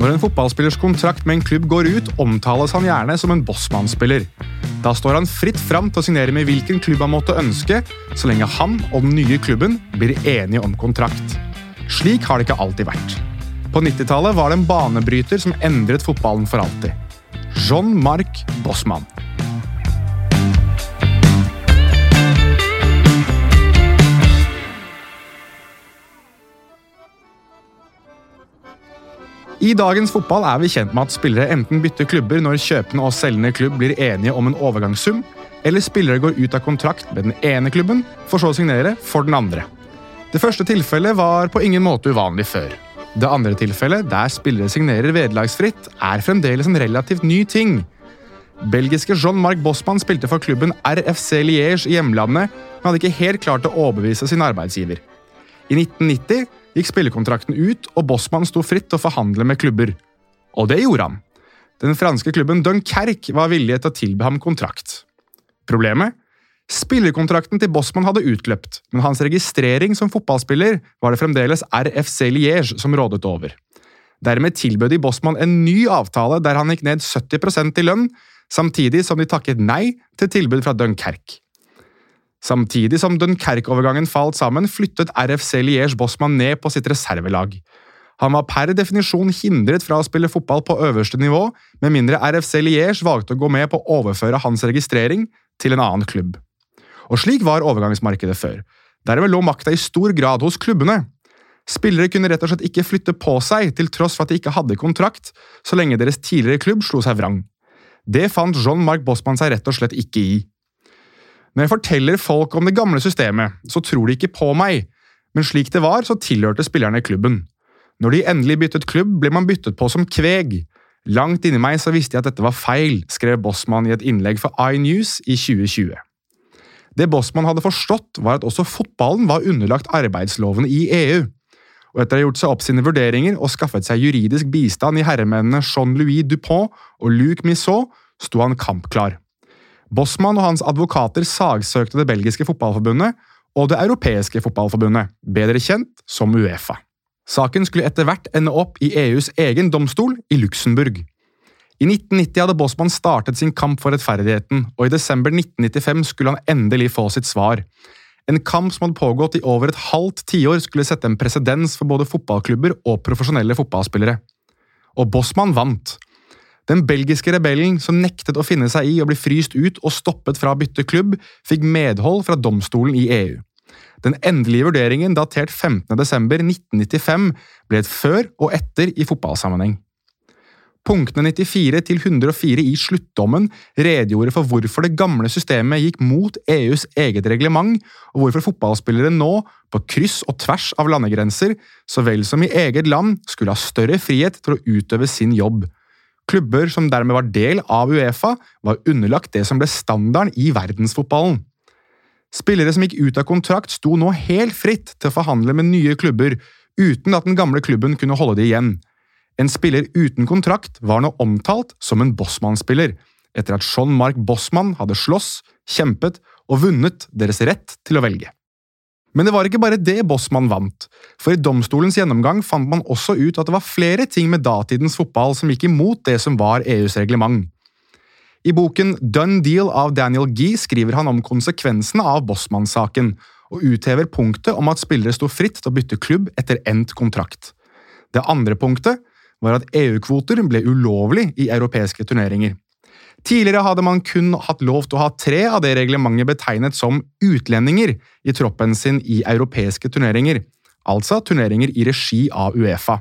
Når en fotballspillers kontrakt med en klubb går ut, omtales han gjerne som en bossmannsspiller. Da står han fritt fram til å signere med hvilken klubb han måtte ønske, så lenge han og den nye klubben blir enige om kontrakt. Slik har det ikke alltid vært. På 90-tallet var det en banebryter som endret fotballen for alltid. Jean-Marc Bossmann. I dagens fotball er vi kjent med at spillere enten bytter klubber når kjøpende og selgende klubb blir enige om en overgangssum, eller spillere går ut av kontrakt med den ene klubben, for så å signere for den andre. Det første tilfellet var på ingen måte uvanlig før. Det andre tilfellet, der spillere signerer vederlagsfritt, er fremdeles en relativt ny ting. Belgiske Jean-Marc Bossmann spilte for klubben RFC Liège i hjemlandet, men hadde ikke helt klart å overbevise sin arbeidsgiver. I 1990 gikk spillekontrakten ut, og Bossmann sto fritt til å forhandle med klubber. Og det gjorde han. Den franske klubben Dunkerque var villig til å tilby ham kontrakt. Problemet? Spillerkontrakten til Bossmann hadde utløpt, men hans registrering som fotballspiller var det fremdeles RFC Liège som rådet over. Dermed tilbød de Bossmann en ny avtale der han gikk ned 70% i lønn, samtidig som de takket nei til tilbud fra Dunkerque. Samtidig som Dunkerque-overgangen falt sammen, flyttet RFC Liège Bossmann ned på sitt reservelag. Han var per definisjon hindret fra å spille fotball på øverste nivå, med mindre RFC Liège valgte å gå med på å overføre hans registrering til en annen klubb. Og slik var overgangsmarkedet før. Dermed lå makta i stor grad hos klubbene. Spillere kunne rett og slett ikke flytte på seg, til tross for at de ikke hadde kontrakt, så lenge deres tidligere klubb slo seg vrang. Det fant Jean-Marc Bossmann seg rett og slett ikke i. Når jeg forteller folk om det gamle systemet, så tror de ikke på meg, men slik det var, så tilhørte spillerne klubben. Når de endelig byttet klubb, ble man byttet på som kveg. Langt inni meg så visste jeg at dette var feil, skrev Bossmann i et innlegg for iNews i 2020. Det Bossmann hadde forstått, var at også fotballen var underlagt arbeidslovene i EU. Og etter å ha gjort seg opp sine vurderinger og skaffet seg juridisk bistand i herremennene Jean-Louis Dupont og Luc Missot, sto han kampklar. Bossmann og hans advokater sagsøkte det belgiske fotballforbundet og det europeiske fotballforbundet, bedre kjent som Uefa. Saken skulle etter hvert ende opp i EUs egen domstol i Luxembourg. I 1990 hadde Bossmann startet sin kamp for rettferdigheten, og i desember 1995 skulle han endelig få sitt svar. En kamp som hadde pågått i over et halvt tiår, skulle sette en presedens for både fotballklubber og profesjonelle fotballspillere. Og Bossmann vant. Den belgiske rebellen som nektet å finne seg i å bli fryst ut og stoppet fra å bytte klubb, fikk medhold fra domstolen i EU. Den endelige vurderingen, datert 15.12.1995, ble et før og etter i fotballsammenheng. Punktene 94 til 104 i sluttdommen redegjorde for hvorfor det gamle systemet gikk mot EUs eget reglement, og hvorfor fotballspillere nå, på kryss og tvers av landegrenser, så vel som i eget land, skulle ha større frihet til å utøve sin jobb. Klubber som dermed var del av Uefa, var underlagt det som ble standarden i verdensfotballen. Spillere som gikk ut av kontrakt, sto nå helt fritt til å forhandle med nye klubber, uten at den gamle klubben kunne holde det igjen. En spiller uten kontrakt var nå omtalt som en Bossmann-spiller, etter at Jean-Marc Bossmann hadde slåss, kjempet og vunnet deres rett til å velge. Men det var ikke bare det Bossmann vant, for i domstolens gjennomgang fant man også ut at det var flere ting med datidens fotball som gikk imot det som var EUs reglement. I boken Done Deal av Daniel Gee skriver han om konsekvensene av Bossmann-saken, og uthever punktet om at spillere sto fritt til å bytte klubb etter endt kontrakt. Det andre punktet var at EU-kvoter ble ulovlig i europeiske turneringer. Tidligere hadde man kun hatt lov til å ha tre av det reglementet betegnet som utlendinger i troppen sin i europeiske turneringer, altså turneringer i regi av Uefa.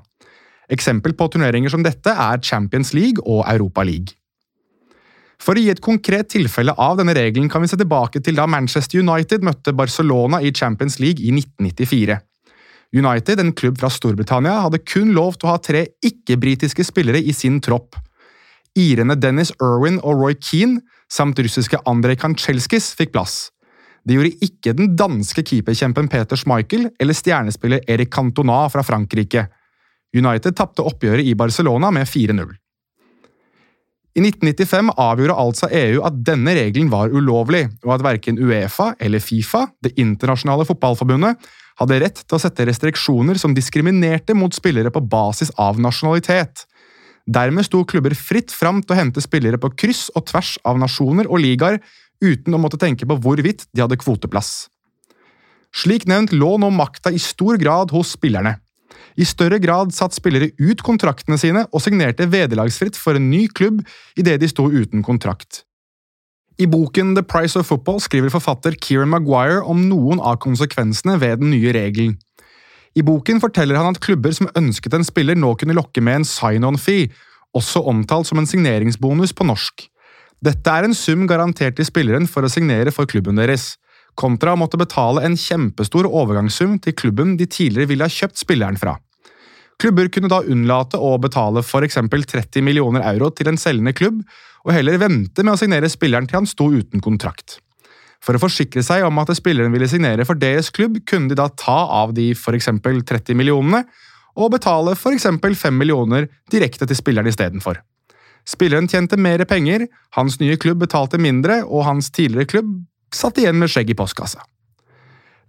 Eksempel på turneringer som dette er Champions League og Europa League. For å gi et konkret tilfelle av denne regelen kan vi se tilbake til da Manchester United møtte Barcelona i Champions League i 1994. United, en klubb fra Storbritannia, hadde kun lov til å ha tre ikke-britiske spillere i sin tropp. Irene Dennis Irwin og Roy Keane samt russiske Andrej Kanchelskis fikk plass. Det gjorde ikke den danske keeperkjempen Peter Schmeichel eller stjernespiller Erik Cantona fra Frankrike. United tapte oppgjøret i Barcelona med 4-0. I 1995 avgjorde altså EU at denne regelen var ulovlig, og at verken Uefa eller Fifa, det internasjonale fotballforbundet, hadde rett til å sette restriksjoner som diskriminerte mot spillere på basis av nasjonalitet. Dermed sto klubber fritt fram til å hente spillere på kryss og tvers av nasjoner og ligaer uten å måtte tenke på hvorvidt de hadde kvoteplass. Slik nevnt lå nå makta i stor grad hos spillerne. I større grad satt spillere ut kontraktene sine og signerte vederlagsfritt for en ny klubb idet de sto uten kontrakt. I boken The Price of Football skriver forfatter Kieran Maguire om noen av konsekvensene ved den nye regelen. I boken forteller han at klubber som ønsket en spiller, nå kunne lokke med en sign-on-fee, også omtalt som en signeringsbonus på norsk. Dette er en sum garantert til spilleren for å signere for klubben deres, kontra å måtte betale en kjempestor overgangssum til klubben de tidligere ville ha kjøpt spilleren fra. Klubber kunne da unnlate å betale f.eks. 30 millioner euro til en selgende klubb, og heller vente med å signere spilleren til han sto uten kontrakt. For å forsikre seg om at spilleren ville signere for deres klubb, kunne de da ta av de f.eks. 30 millionene, og betale f.eks. 5 millioner direkte til spilleren istedenfor. Spilleren tjente mer penger, hans nye klubb betalte mindre, og hans tidligere klubb satt igjen med skjegg i postkassa.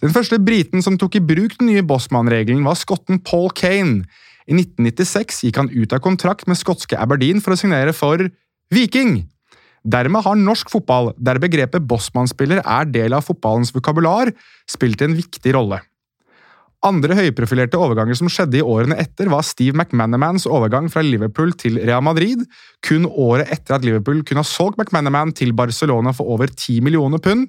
Den første briten som tok i bruk den nye Bossman-regelen, var skotten Paul Kane. I 1996 gikk han ut av kontrakt med skotske Aberdeen for å signere for Viking. Dermed har norsk fotball, der begrepet bossmannsspiller er del av fotballens vokabular, spilt en viktig rolle. Andre høyprofilerte overganger som skjedde i årene etter, var Steve McManamans overgang fra Liverpool til Real Madrid, kun året etter at Liverpool kunne ha solgt McManaman til Barcelona for over 10 millioner pund,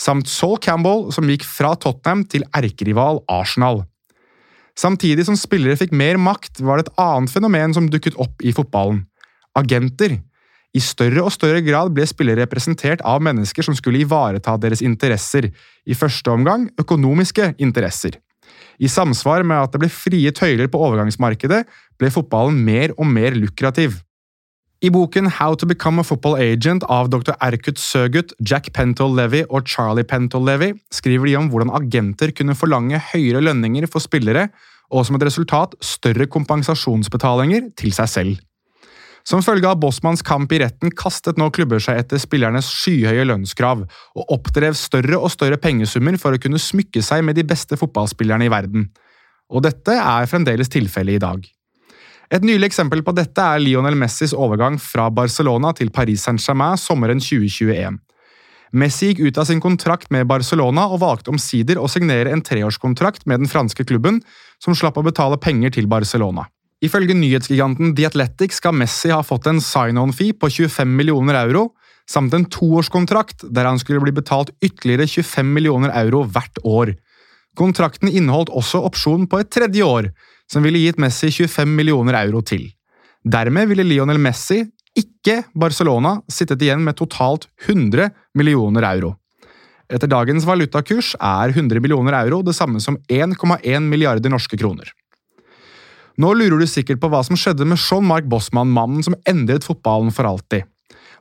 samt Saul Campbell, som gikk fra Tottenham til erkerival Arsenal. Samtidig som spillere fikk mer makt, var det et annet fenomen som dukket opp i fotballen – agenter. I større og større grad ble spillere representert av mennesker som skulle ivareta deres interesser, i første omgang økonomiske interesser. I samsvar med at det ble frie tøyler på overgangsmarkedet, ble fotballen mer og mer lukrativ. I boken How to Become a Football Agent av dr. Erkut Søgut, Jack Pentol-Levy og Charlie Pentol-Levy skriver de om hvordan agenter kunne forlange høyere lønninger for spillere, og som et resultat større kompensasjonsbetalinger til seg selv. Som følge av Bossmanns kamp i retten kastet nå klubber seg etter spillernes skyhøye lønnskrav, og oppdrev større og større pengesummer for å kunne smykke seg med de beste fotballspillerne i verden. Og dette er fremdeles tilfellet i dag. Et nylig eksempel på dette er Lionel Messis overgang fra Barcelona til Paris Saint-Germain sommeren 2021. Messi gikk ut av sin kontrakt med Barcelona og valgte omsider å signere en treårskontrakt med den franske klubben, som slapp å betale penger til Barcelona. Ifølge nyhetsgiganten The Athletic skal Messi ha fått en sign-on-fee på 25 millioner euro, samt en toårskontrakt der han skulle bli betalt ytterligere 25 millioner euro hvert år. Kontrakten inneholdt også opsjon på et tredje år, som ville gitt Messi 25 millioner euro til. Dermed ville Lionel Messi, ikke Barcelona, sittet igjen med totalt 100 millioner euro. Etter dagens valutakurs er 100 millioner euro det samme som 1,1 milliarder norske kroner. Nå lurer du sikkert på hva som skjedde med Jean-Marc Bossmann, mannen som endret fotballen for alltid.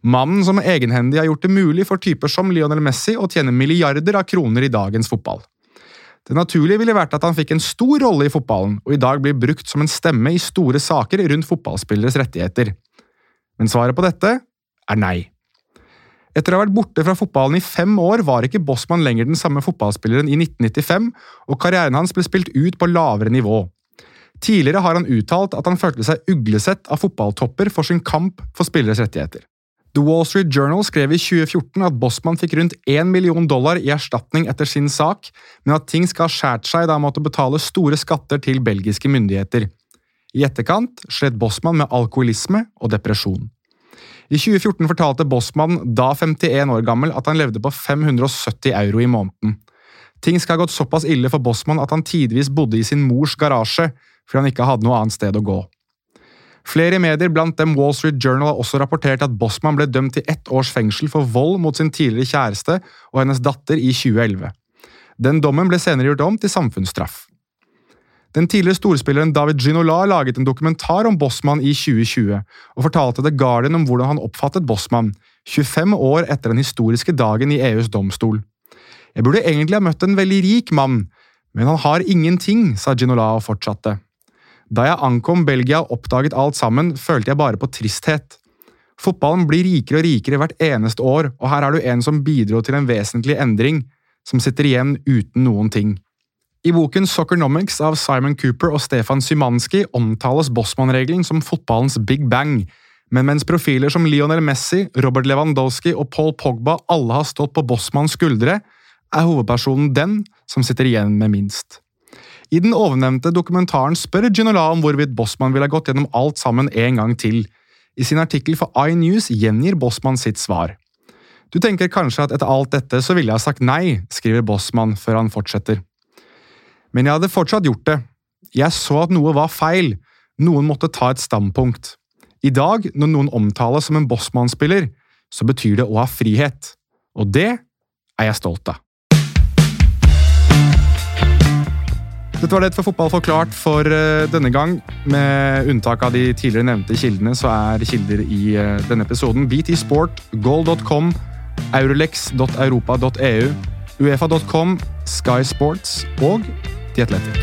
Mannen som egenhendig har gjort det mulig for typer som Lionel Messi å tjene milliarder av kroner i dagens fotball. Det naturlige ville vært at han fikk en stor rolle i fotballen, og i dag blir brukt som en stemme i store saker rundt fotballspilleres rettigheter. Men svaret på dette er nei. Etter å ha vært borte fra fotballen i fem år var ikke Bossmann lenger den samme fotballspilleren i 1995, og karrieren hans ble spilt ut på lavere nivå. Tidligere har han uttalt at han følte seg uglesett av fotballtopper for sin kamp for spilleres rettigheter. The Wall Street Journal skrev i 2014 at Bossman fikk rundt 1 million dollar i erstatning etter sin sak, men at ting skal ha skjært seg da han måtte betale store skatter til belgiske myndigheter. I etterkant slet Bossman med alkoholisme og depresjon. I 2014 fortalte Bossmann, da 51 år gammel, at han levde på 570 euro i måneden. Ting skal ha gått såpass ille for Bossmann at han tidvis bodde i sin mors garasje, fordi han ikke hadde noe annet sted å gå. Flere medier, blant dem Wall Street Journal, har også rapportert at Bossman ble dømt til ett års fengsel for vold mot sin tidligere kjæreste og hennes datter i 2011. Den dommen ble senere gjort om til samfunnsstraff. Den tidligere storspilleren David Ginola laget en dokumentar om Bossman i 2020, og fortalte The Guardian om hvordan han oppfattet Bossman, 25 år etter den historiske dagen i EUs domstol. Jeg burde egentlig ha møtt en veldig rik mann, men han har ingenting, sa Ginola og fortsatte. Da jeg ankom Belgia og oppdaget alt sammen, følte jeg bare på tristhet. Fotballen blir rikere og rikere hvert eneste år, og her er du en som bidro til en vesentlig endring, som sitter igjen uten noen ting. I boken Soccernomics av Simon Cooper og Stefan Symanski omtales Bossmann-regelen som fotballens big bang, men mens profiler som Lionel Messi, Robert Lewandowski og Paul Pogba alle har stått på Bossmanns skuldre, er hovedpersonen den som sitter igjen med minst. I den ovennevnte dokumentaren spør Ginola om hvorvidt Bossmann ville gått gjennom alt sammen en gang til. I sin artikkel for iNews gjengir Bossmann sitt svar. Du tenker kanskje at etter alt dette så ville jeg sagt nei, skriver Bossmann før han fortsetter. Men jeg hadde fortsatt gjort det. Jeg så at noe var feil, noen måtte ta et standpunkt. I dag, når noen omtales som en Bossmann-spiller, så betyr det å ha frihet. Og det er jeg stolt av. Dette var det for Fotball forklart for uh, denne gang. Med unntak av de tidligere nevnte kildene, så er kilder i uh, denne episoden BT Sport, goal.com, eurolex.europa.eu, uefa.com, Sky Sports og The Athletic.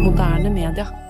Moderne media.